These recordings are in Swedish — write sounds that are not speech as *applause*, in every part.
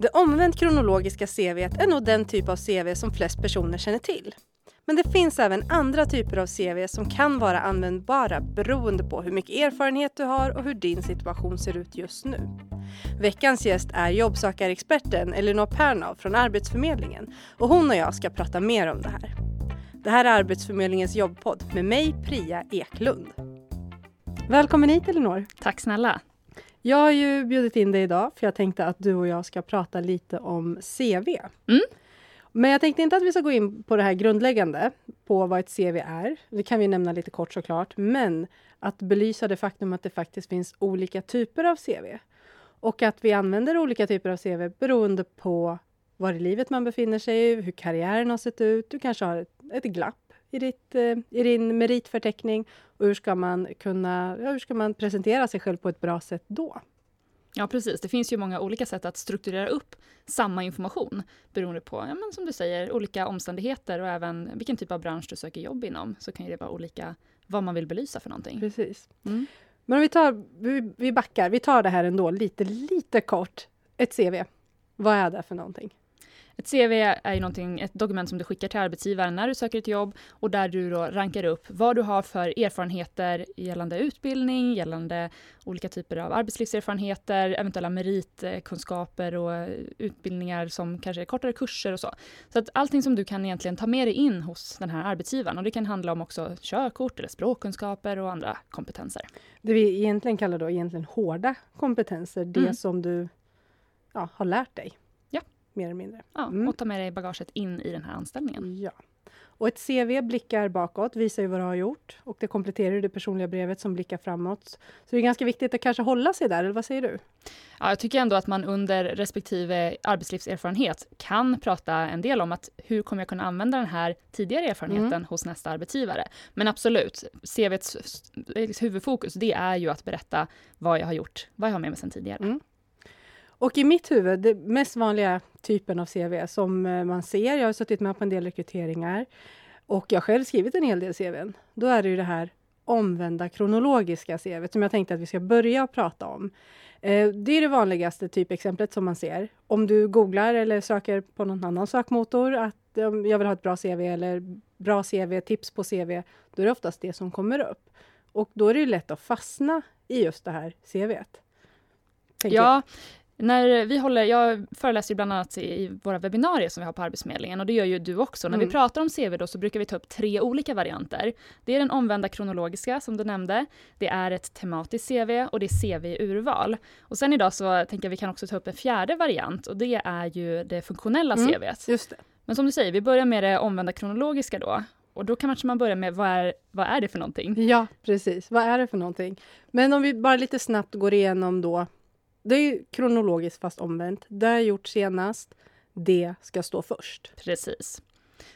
Det omvänt kronologiska CV är nog den typ av CV som flest personer känner till. Men det finns även andra typer av CV som kan vara användbara beroende på hur mycket erfarenhet du har och hur din situation ser ut just nu. Veckans gäst är jobbsökarexperten Elinor Pernov från Arbetsförmedlingen och hon och jag ska prata mer om det här. Det här är Arbetsförmedlingens jobbpodd med mig, Priya Eklund. Välkommen hit Elinor! Tack snälla! Jag har ju bjudit in dig idag för jag tänkte att du och jag ska prata lite om CV. Mm. Men jag tänkte inte att vi ska gå in på det här grundläggande, på vad ett CV är. Det kan vi nämna lite kort såklart, men att belysa det faktum att det faktiskt finns olika typer av CV. Och att vi använder olika typer av CV beroende på var i livet man befinner sig, hur karriären har sett ut. Du kanske har ett, ett glapp i, ditt, eh, i din meritförteckning. Och hur ska, man kunna, ja, hur ska man presentera sig själv på ett bra sätt då? Ja, precis. Det finns ju många olika sätt att strukturera upp samma information beroende på, ja, men som du säger, olika omständigheter och även vilken typ av bransch du söker jobb inom. Så kan det vara olika vad man vill belysa för någonting. Precis. Mm. Men om vi, tar, vi, vi backar, vi tar det här ändå lite, lite kort. Ett CV, vad är det för någonting? Ett CV är ju någonting, ett dokument som du skickar till arbetsgivaren när du söker ett jobb och där du då rankar upp vad du har för erfarenheter gällande utbildning, gällande olika typer av arbetslivserfarenheter, eventuella meritkunskaper och utbildningar som kanske är kortare kurser och så. Så att allting som du kan egentligen ta med dig in hos den här arbetsgivaren och det kan handla om också körkort eller språkkunskaper och andra kompetenser. Det vi egentligen kallar då egentligen hårda kompetenser, det mm. som du ja, har lärt dig mer eller mindre. Ja, mm. och ta med dig bagaget in i den här anställningen. Ja. Och ett CV blickar bakåt, visar ju vad du har gjort och det kompletterar det personliga brevet som blickar framåt. Så det är ganska viktigt att kanske hålla sig där, eller vad säger du? Ja, jag tycker ändå att man under respektive arbetslivserfarenhet kan prata en del om att hur kommer jag kunna använda den här tidigare erfarenheten mm. hos nästa arbetsgivare? Men absolut, CVets huvudfokus, det är ju att berätta vad jag har gjort, vad jag har med mig sedan tidigare. Mm. Och i mitt huvud, det mest vanliga typen av CV som eh, man ser, jag har suttit med på en del rekryteringar och jag har själv skrivit en hel del CVn. Då är det ju det här omvända kronologiska CV som jag tänkte att vi ska börja prata om. Eh, det är det vanligaste typexemplet som man ser. Om du googlar eller söker på någon annan sökmotor att jag vill ha ett bra CV eller bra CV, tips på CV, då är det oftast det som kommer upp. Och då är det lätt att fastna i just det här CVet. Ja, när vi håller, jag föreläser bland annat i våra webbinarier som vi har på Arbetsförmedlingen och det gör ju du också. Mm. När vi mm. pratar om CV då så brukar vi ta upp tre olika varianter. Det är den omvända kronologiska som du nämnde. Det är ett tematiskt CV och det är CV-urval. Och sen idag så tänker jag vi kan också ta upp en fjärde variant och det är ju det funktionella mm, CVet. Just det. Men som du säger, vi börjar med det omvända kronologiska då. Och då kanske man börja med vad är, vad är det för någonting? Ja, precis. Vad är det för någonting? Men om vi bara lite snabbt går igenom då det är kronologiskt fast omvänt. Det jag gjort senast. Det ska stå först. Precis.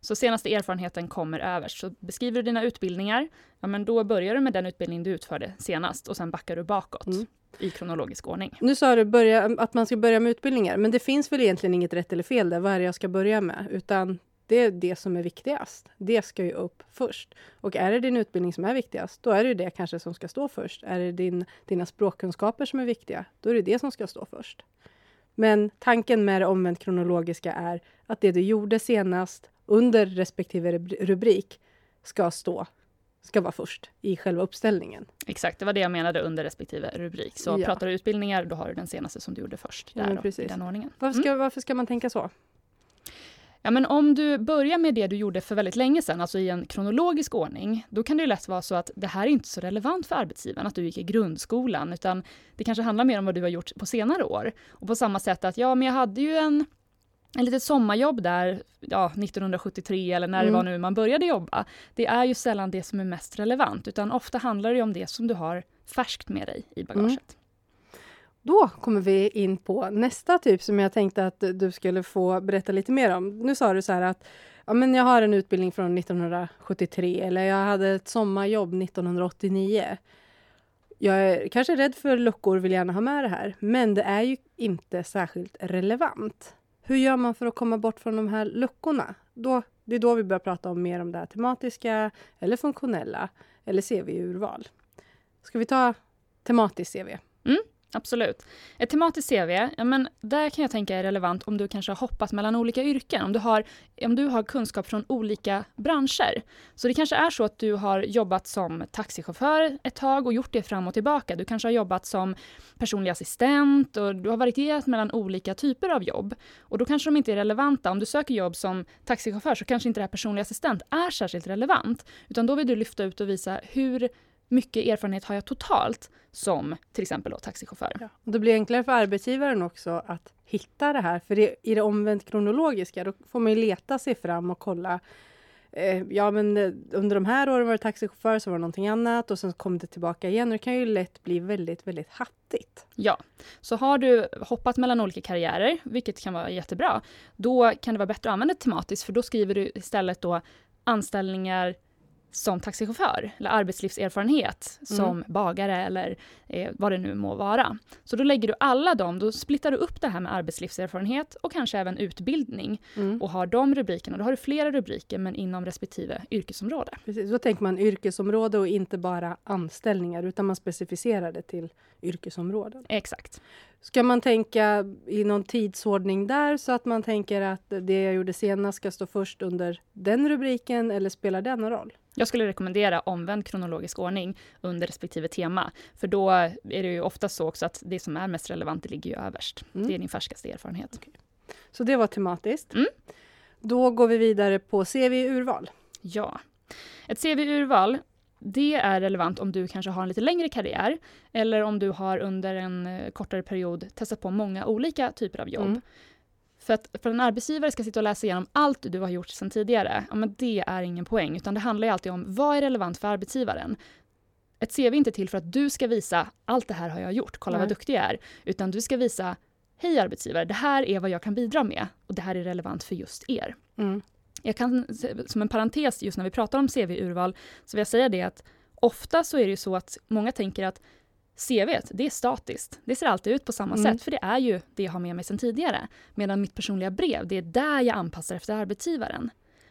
Så senaste erfarenheten kommer överst. Så beskriver du dina utbildningar, ja men då börjar du med den utbildning du utförde senast och sen backar du bakåt. Mm. i kronologisk ordning. Nu sa du börja, att man ska börja med utbildningar, men det finns väl egentligen inget rätt eller fel där, vad är det jag ska börja med? Utan det är det som är viktigast. Det ska ju upp först. Och är det din utbildning som är viktigast, då är det det kanske som ska stå först. Är det din, dina språkkunskaper som är viktiga, då är det det som ska stå först. Men tanken med det omvänt kronologiska är att det du gjorde senast under respektive rubrik ska stå ska vara först i själva uppställningen. Exakt, det var det jag menade under respektive rubrik. Så ja. pratar du utbildningar, då har du den senaste som du gjorde först. Där ja, då, i den ordningen. Varför ska, mm. varför ska man tänka så? Ja, men om du börjar med det du gjorde för väldigt länge sedan, alltså i en kronologisk ordning, då kan det ju lätt vara så att det här är inte så relevant för arbetsgivaren, att du gick i grundskolan, utan det kanske handlar mer om vad du har gjort på senare år. Och på samma sätt att, ja, men jag hade ju en en litet sommarjobb där, ja, 1973 eller när mm. det var nu man började jobba. Det är ju sällan det som är mest relevant, utan ofta handlar det om det som du har färskt med dig i bagaget. Mm. Då kommer vi in på nästa typ som jag tänkte att du skulle få berätta lite mer om. Nu sa du så här att ja, men jag har en utbildning från 1973 eller jag hade ett sommarjobb 1989. Jag är kanske rädd för luckor, vill gärna ha med det här, men det är ju inte särskilt relevant. Hur gör man för att komma bort från de här luckorna? Då, det är då vi börjar prata om mer om det här tematiska eller funktionella eller CV-urval. Ska vi ta tematiskt CV? Mm. Absolut. Ett tematiskt CV, ja, men där kan jag tänka är relevant om du kanske har hoppat mellan olika yrken, om du, har, om du har kunskap från olika branscher. Så det kanske är så att du har jobbat som taxichaufför ett tag och gjort det fram och tillbaka. Du kanske har jobbat som personlig assistent och du har varierat mellan olika typer av jobb. Och då kanske de inte är relevanta. Om du söker jobb som taxichaufför så kanske inte det här personlig assistent är särskilt relevant, utan då vill du lyfta ut och visa hur mycket erfarenhet har jag totalt som till exempel då, taxichaufför. Ja. Det blir enklare för arbetsgivaren också att hitta det här, för det, i det omvänt kronologiska då får man ju leta sig fram och kolla eh, Ja men eh, under de här åren var det taxichaufför, så var det någonting annat och sen kom det tillbaka igen. Och det kan ju lätt bli väldigt, väldigt hattigt. Ja, så har du hoppat mellan olika karriärer, vilket kan vara jättebra, då kan det vara bättre att använda tematiskt, för då skriver du istället då anställningar som taxichaufför eller arbetslivserfarenhet mm. som bagare eller eh, vad det nu må vara. Så då lägger du alla dem, då splittar du upp det här med arbetslivserfarenhet och kanske även utbildning mm. och har de rubrikerna. Då har du flera rubriker men inom respektive yrkesområde. Precis, då tänker man yrkesområde och inte bara anställningar utan man specificerar det till yrkesområden. Exakt. Ska man tänka i någon tidsordning där så att man tänker att det jag gjorde senast ska stå först under den rubriken eller spelar det någon roll? Jag skulle rekommendera omvänd kronologisk ordning under respektive tema. För då är det ju ofta så också att det som är mest relevant, det ligger ju överst. Mm. Det är din färskaste erfarenhet. Okay. Så det var tematiskt. Mm. Då går vi vidare på CV-urval. Ja. Ett CV-urval, det är relevant om du kanske har en lite längre karriär eller om du har under en eh, kortare period testat på många olika typer av jobb. Mm. För att för en arbetsgivare ska sitta och läsa igenom allt du har gjort sedan tidigare, ja, men det är ingen poäng, utan det handlar ju alltid om vad är relevant för arbetsgivaren. Ett CV är inte till för att du ska visa allt det här har jag gjort, kolla Nej. vad duktig jag är, utan du ska visa Hej arbetsgivare, det här är vad jag kan bidra med och det här är relevant för just er. Mm. Jag kan, som en parentes, just när vi pratar om CV-urval, så vill jag säga det att ofta så är det ju så att många tänker att CV, det är statiskt. Det ser alltid ut på samma mm. sätt, för det är ju det jag har med mig sedan tidigare. Medan mitt personliga brev, det är där jag anpassar efter arbetsgivaren.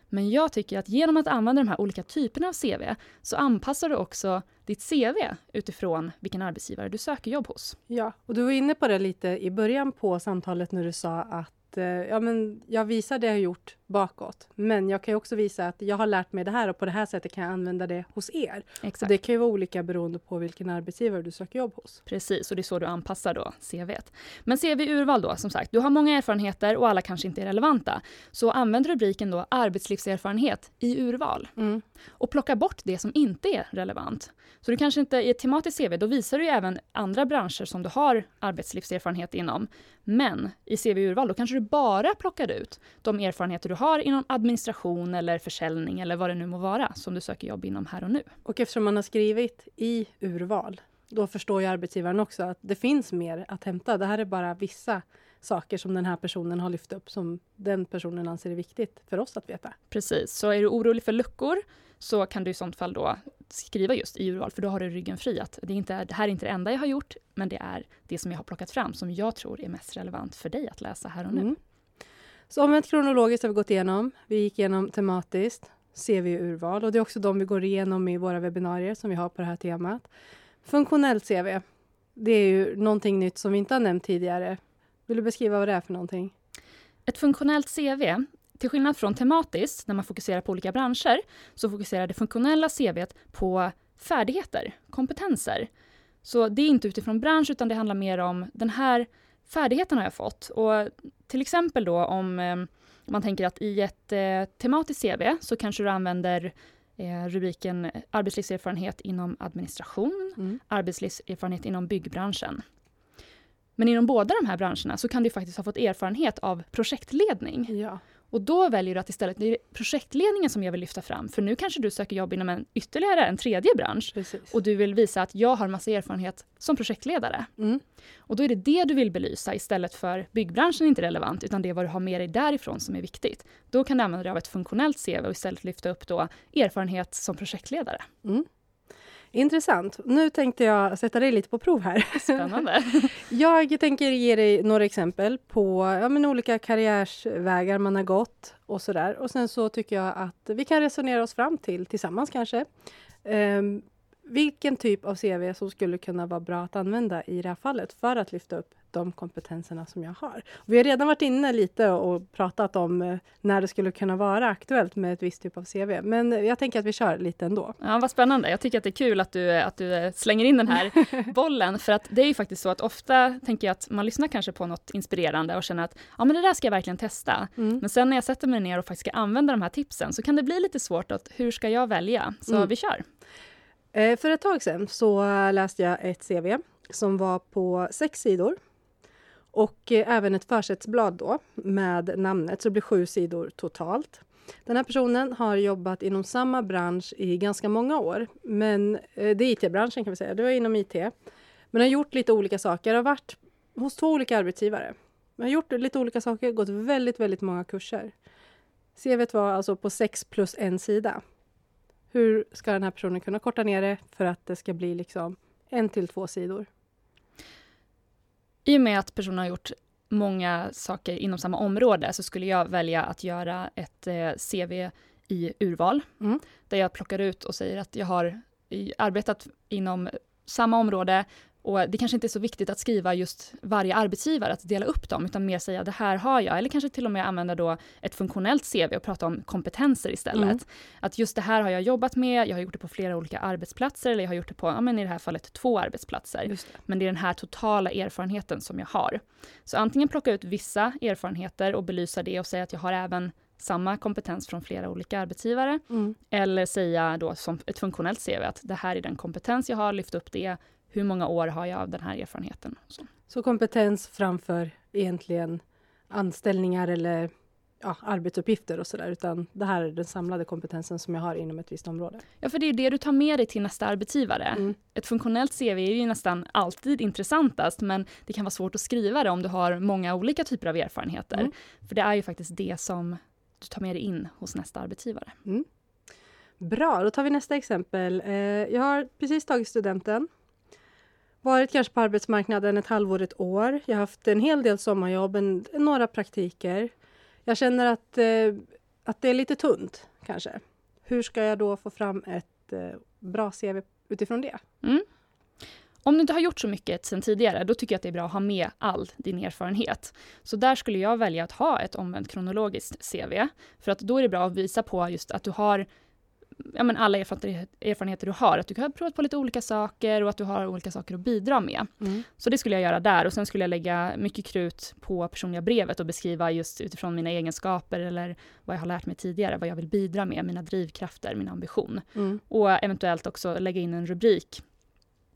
Men jag tycker att genom att använda de här olika typerna av CV så anpassar du också ditt CV utifrån vilken arbetsgivare du söker jobb hos. Ja, och du var inne på det lite i början på samtalet när du sa att Eh, ja, men jag visar det jag har gjort bakåt. Men jag kan också visa att jag har lärt mig det här och på det här sättet kan jag använda det hos er. Exakt. Så det kan ju vara olika beroende på vilken arbetsgivare du söker jobb hos. Precis, och det är så du anpassar då CVt. Men CV-urval då, som sagt, du har många erfarenheter och alla kanske inte är relevanta. Så använd rubriken då arbetslivserfarenhet i urval. Mm. Och plocka bort det som inte är relevant. Så du kanske inte, i ett tematiskt CV, då visar du även andra branscher som du har arbetslivserfarenhet inom. Men i CV-urval, då kanske du bara plockar ut de erfarenheter du har inom administration eller försäljning eller vad det nu må vara som du söker jobb inom här och nu. Och eftersom man har skrivit i urval, då förstår ju arbetsgivaren också att det finns mer att hämta. Det här är bara vissa saker som den här personen har lyft upp som den personen anser är viktigt för oss att veta. Precis, så är du orolig för luckor så kan du i sånt fall då skriva just i urval, för då har du ryggen fri att det, inte är, det här är inte det enda jag har gjort, men det är det som jag har plockat fram som jag tror är mest relevant för dig att läsa här och nu. Mm. Så omvänt kronologiskt har vi gått igenom. Vi gick igenom tematiskt, CV-urval och det är också de vi går igenom i våra webbinarier som vi har på det här temat. Funktionellt CV, det är ju någonting nytt som vi inte har nämnt tidigare. Vill du beskriva vad det är för någonting? Ett funktionellt CV till skillnad från tematiskt, när man fokuserar på olika branscher, så fokuserar det funktionella CVt på färdigheter, kompetenser. Så det är inte utifrån bransch, utan det handlar mer om den här färdigheten har jag fått. Och till exempel då om eh, man tänker att i ett eh, tematiskt CV så kanske du använder eh, rubriken arbetslivserfarenhet inom administration, mm. arbetslivserfarenhet inom byggbranschen. Men inom båda de här branscherna så kan du faktiskt ha fått erfarenhet av projektledning. Ja. Och då väljer du att istället, det är projektledningen som jag vill lyfta fram, för nu kanske du söker jobb inom en ytterligare en tredje bransch. Precis. Och du vill visa att jag har massa erfarenhet som projektledare. Mm. Och då är det det du vill belysa istället för byggbranschen är inte relevant, utan det är vad du har med dig därifrån som är viktigt. Då kan du använda dig av ett funktionellt CV och istället lyfta upp då erfarenhet som projektledare. Mm. Intressant. Nu tänkte jag sätta dig lite på prov här. *laughs* Spännande. jag tänker ge dig några exempel på ja, men olika karriärsvägar man har gått och sådär. Och sen så tycker jag att vi kan resonera oss fram till tillsammans kanske. Um, vilken typ av CV som skulle kunna vara bra att använda i det här fallet för att lyfta upp de kompetenserna som jag har. Vi har redan varit inne lite och pratat om eh, när det skulle kunna vara aktuellt med ett visst typ av CV, men jag tänker att vi kör lite ändå. Ja, vad spännande. Jag tycker att det är kul att du, att du slänger in den här *laughs* bollen, för att det är ju faktiskt så att ofta tänker jag att man lyssnar kanske på något inspirerande och känner att ja, men det där ska jag verkligen testa. Mm. Men sen när jag sätter mig ner och faktiskt ska använda de här tipsen så kan det bli lite svårt att hur ska jag välja? Så mm. vi kör. Eh, för ett tag sedan så läste jag ett CV som var på sex sidor och eh, även ett försättsblad då med namnet, så det blir sju sidor totalt. Den här personen har jobbat inom samma bransch i ganska många år. Men eh, det är IT-branschen kan vi säga, det var inom IT. Men har gjort lite olika saker, har varit hos två olika arbetsgivare. Har gjort lite olika saker, gått väldigt, väldigt många kurser. CVt var alltså på sex plus en sida. Hur ska den här personen kunna korta ner det för att det ska bli liksom en till två sidor? I och med att personen har gjort många saker inom samma område så skulle jag välja att göra ett eh, CV i urval. Mm. Där jag plockar ut och säger att jag har arbetat inom samma område och det kanske inte är så viktigt att skriva just varje arbetsgivare, att dela upp dem, utan mer säga det här har jag, eller kanske till och med använda då ett funktionellt CV och prata om kompetenser istället. Mm. Att just det här har jag jobbat med, jag har gjort det på flera olika arbetsplatser, eller jag har gjort det på, ja men i det här fallet två arbetsplatser. Det. Men det är den här totala erfarenheten som jag har. Så antingen plocka ut vissa erfarenheter och belysa det och säga att jag har även samma kompetens från flera olika arbetsgivare. Mm. Eller säga då som ett funktionellt CV att det här är den kompetens jag har, lyft upp det, hur många år har jag av den här erfarenheten? Så, så kompetens framför egentligen anställningar eller ja, arbetsuppgifter och sådär, utan det här är den samlade kompetensen som jag har inom ett visst område. Ja, för det är det du tar med dig till nästa arbetsgivare. Mm. Ett funktionellt CV är ju nästan alltid intressantast, men det kan vara svårt att skriva det om du har många olika typer av erfarenheter. Mm. För det är ju faktiskt det som du tar med dig in hos nästa arbetsgivare. Mm. Bra, då tar vi nästa exempel. Eh, jag har precis tagit studenten varit kanske på arbetsmarknaden ett halvår, ett år. Jag har haft en hel del sommarjobb, en, några praktiker. Jag känner att, eh, att det är lite tunt, kanske. Hur ska jag då få fram ett eh, bra CV utifrån det? Mm. Om du inte har gjort så mycket sen tidigare, då tycker jag att det är bra att ha med all din erfarenhet. Så där skulle jag välja att ha ett omvänt kronologiskt CV. För att då är det bra att visa på just att du har ja, men alla erfarenheter du har, att du har provat på lite olika saker och att du har olika saker att bidra med. Mm. Så det skulle jag göra där och sen skulle jag lägga mycket krut på personliga brevet och beskriva just utifrån mina egenskaper eller vad jag har lärt mig tidigare, vad jag vill bidra med, mina drivkrafter, min ambition. Mm. Och eventuellt också lägga in en rubrik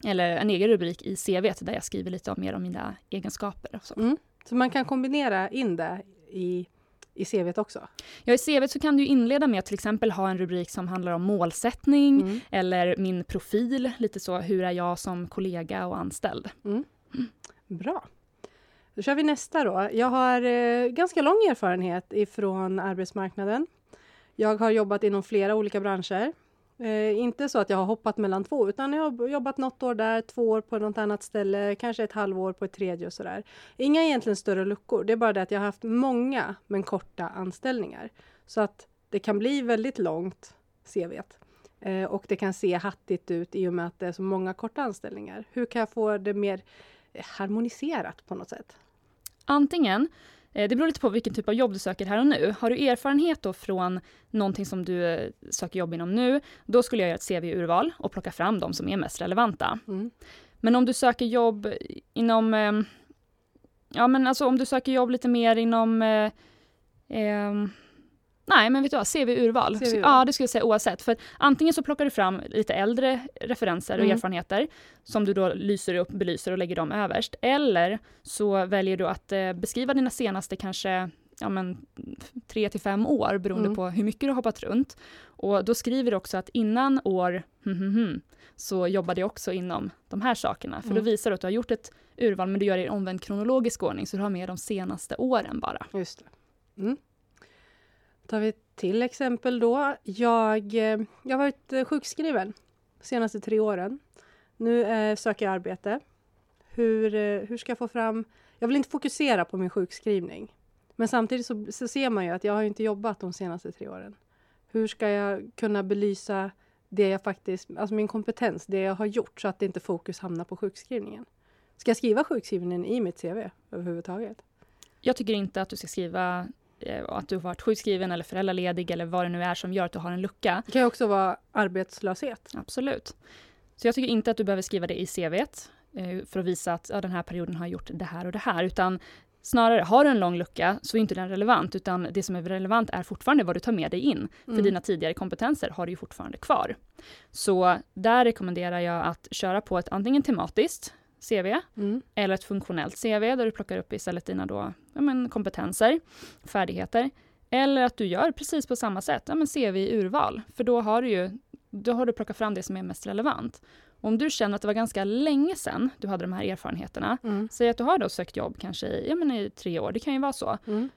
eller en egen rubrik i CV där jag skriver lite mer om mina egenskaper. Och så. Mm. så man kan kombinera in det i i CVt också? Ja, i CVt så kan du inleda med att till exempel ha en rubrik som handlar om målsättning mm. eller min profil, lite så, hur är jag som kollega och anställd? Mm. Mm. Bra. Då kör vi nästa då. Jag har eh, ganska lång erfarenhet ifrån arbetsmarknaden. Jag har jobbat inom flera olika branscher. Eh, inte så att jag har hoppat mellan två, utan jag har jobbat något år där, två år på något annat ställe, kanske ett halvår på ett tredje och sådär. Inga egentligen större luckor, det är bara det att jag har haft många men korta anställningar. Så att det kan bli väldigt långt, CV. Eh, och det kan se hattigt ut i och med att det är så många korta anställningar. Hur kan jag få det mer eh, harmoniserat på något sätt? Antingen det beror lite på vilken typ av jobb du söker här och nu. Har du erfarenhet då från någonting som du eh, söker jobb inom nu, då skulle jag göra ett CV-urval och plocka fram de som är mest relevanta. Mm. Men om du söker jobb inom, eh, ja men alltså om du söker jobb lite mer inom eh, eh, Nej, men vet du vad, CV-urval. CV ja, det skulle jag säga oavsett. För antingen så plockar du fram lite äldre referenser och mm. erfarenheter som du då lyser upp, belyser och lägger dem överst. Eller så väljer du att eh, beskriva dina senaste kanske ja, men, tre till fem år beroende mm. på hur mycket du har hoppat runt. Och då skriver du också att innan år hm, hm, hm, så jobbade jag också inom de här sakerna. För mm. då visar du att du har gjort ett urval men du gör det i omvänd kronologisk ordning så du har med de senaste åren bara. Just det. Mm tar vi till exempel då. Jag, eh, jag har varit eh, sjukskriven de senaste tre åren. Nu eh, söker jag arbete. Hur, eh, hur ska jag få fram... Jag vill inte fokusera på min sjukskrivning. Men samtidigt så, så ser man ju att jag har inte jobbat de senaste tre åren. Hur ska jag kunna belysa det jag faktiskt, alltså min kompetens, det jag har gjort så att inte fokus hamnar på sjukskrivningen. Ska jag skriva sjukskrivningen i mitt CV överhuvudtaget? Jag tycker inte att du ska skriva att du har varit sjukskriven eller föräldraledig eller vad det nu är som gör att du har en lucka. Det kan ju också vara arbetslöshet. Absolut. Så jag tycker inte att du behöver skriva det i CVt eh, för att visa att ja, den här perioden har gjort det här och det här, utan Snarare, har du en lång lucka så är inte den relevant, utan det som är relevant är fortfarande vad du tar med dig in. För mm. dina tidigare kompetenser har du ju fortfarande kvar. Så där rekommenderar jag att köra på ett antingen tematiskt CV mm. eller ett funktionellt CV där du plockar upp istället dina då, ja, men, kompetenser, färdigheter. Eller att du gör precis på samma sätt, ja, men CV i urval, för då har du ju då har du plockat fram det som är mest relevant. Om du känner att det var ganska länge sedan du hade de här erfarenheterna, mm. säg att du har då sökt jobb kanske i, ja, men i tre år, det kan ju vara så. Mm.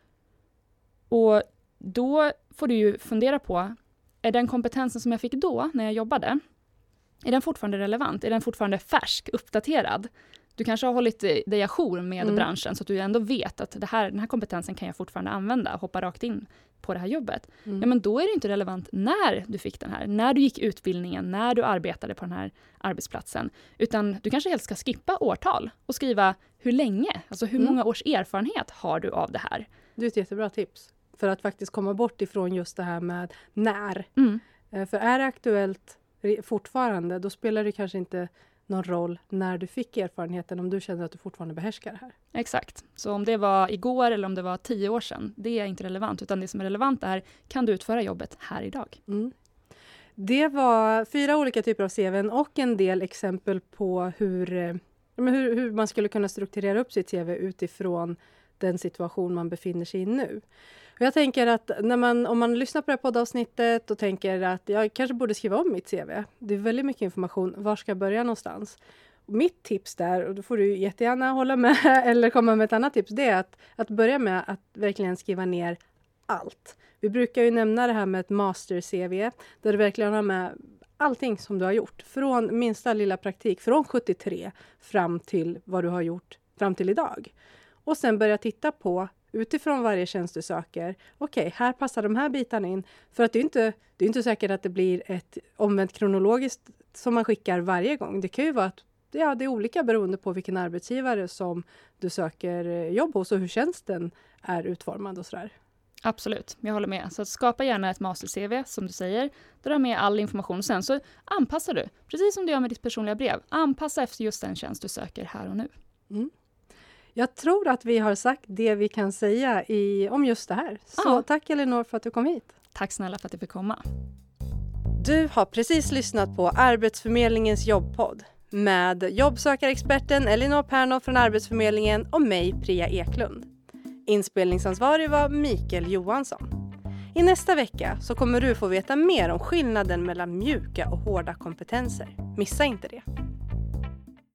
Och då får du ju fundera på, är den kompetensen som jag fick då, när jag jobbade, är den fortfarande relevant? Är den fortfarande färsk, uppdaterad? Du kanske har hållit dig ajour med mm. branschen, så att du ändå vet att det här, den här kompetensen kan jag fortfarande använda, hoppa rakt in på det här jobbet. Mm. Ja, men då är det inte relevant när du fick den här, när du gick utbildningen, när du arbetade på den här arbetsplatsen. Utan du kanske helt ska skippa årtal och skriva hur länge, alltså hur mm. många års erfarenhet har du av det här? Det är ett jättebra tips för att faktiskt komma bort ifrån just det här med när. Mm. Eh, för är det aktuellt fortfarande, då spelar det kanske inte någon roll när du fick erfarenheten om du känner att du fortfarande behärskar det här. Exakt. Så om det var igår eller om det var tio år sedan, det är inte relevant. Utan det som är relevant är, kan du utföra jobbet här idag? Mm. Det var fyra olika typer av CVn och en del exempel på hur, eh, hur, hur man skulle kunna strukturera upp sitt CV utifrån den situation man befinner sig i nu. Jag tänker att när man, om man lyssnar på det här poddavsnittet och tänker att jag kanske borde skriva om mitt CV. Det är väldigt mycket information. Var ska jag börja någonstans? Mitt tips där, och då får du jättegärna hålla med *laughs* eller komma med ett annat tips, det är att, att börja med att verkligen skriva ner allt. Vi brukar ju nämna det här med ett master-CV, där du verkligen har med allting som du har gjort. Från minsta lilla praktik, från 73 fram till vad du har gjort fram till idag. Och sen börja titta på utifrån varje tjänst du söker. Okej, okay, här passar de här bitarna in. För att det är inte, det är inte säkert att det blir ett omvänt kronologiskt som man skickar varje gång. Det kan ju vara att ja, det är olika beroende på vilken arbetsgivare som du söker jobb hos och hur tjänsten är utformad och sådär. Absolut, jag håller med. Så skapa gärna ett master-CV som du säger, där du har med all information. Sen så anpassar du, precis som du gör med ditt personliga brev. Anpassa efter just den tjänst du söker här och nu. Mm. Jag tror att vi har sagt det vi kan säga i, om just det här. Så ja. tack Elinor för att du kom hit. Tack snälla för att du fick komma. Du har precis lyssnat på Arbetsförmedlingens jobbpodd med jobbsökarexperten Elinor Pernow från Arbetsförmedlingen och mig, Priya Eklund. Inspelningsansvarig var Mikael Johansson. I nästa vecka så kommer du få veta mer om skillnaden mellan mjuka och hårda kompetenser. Missa inte det!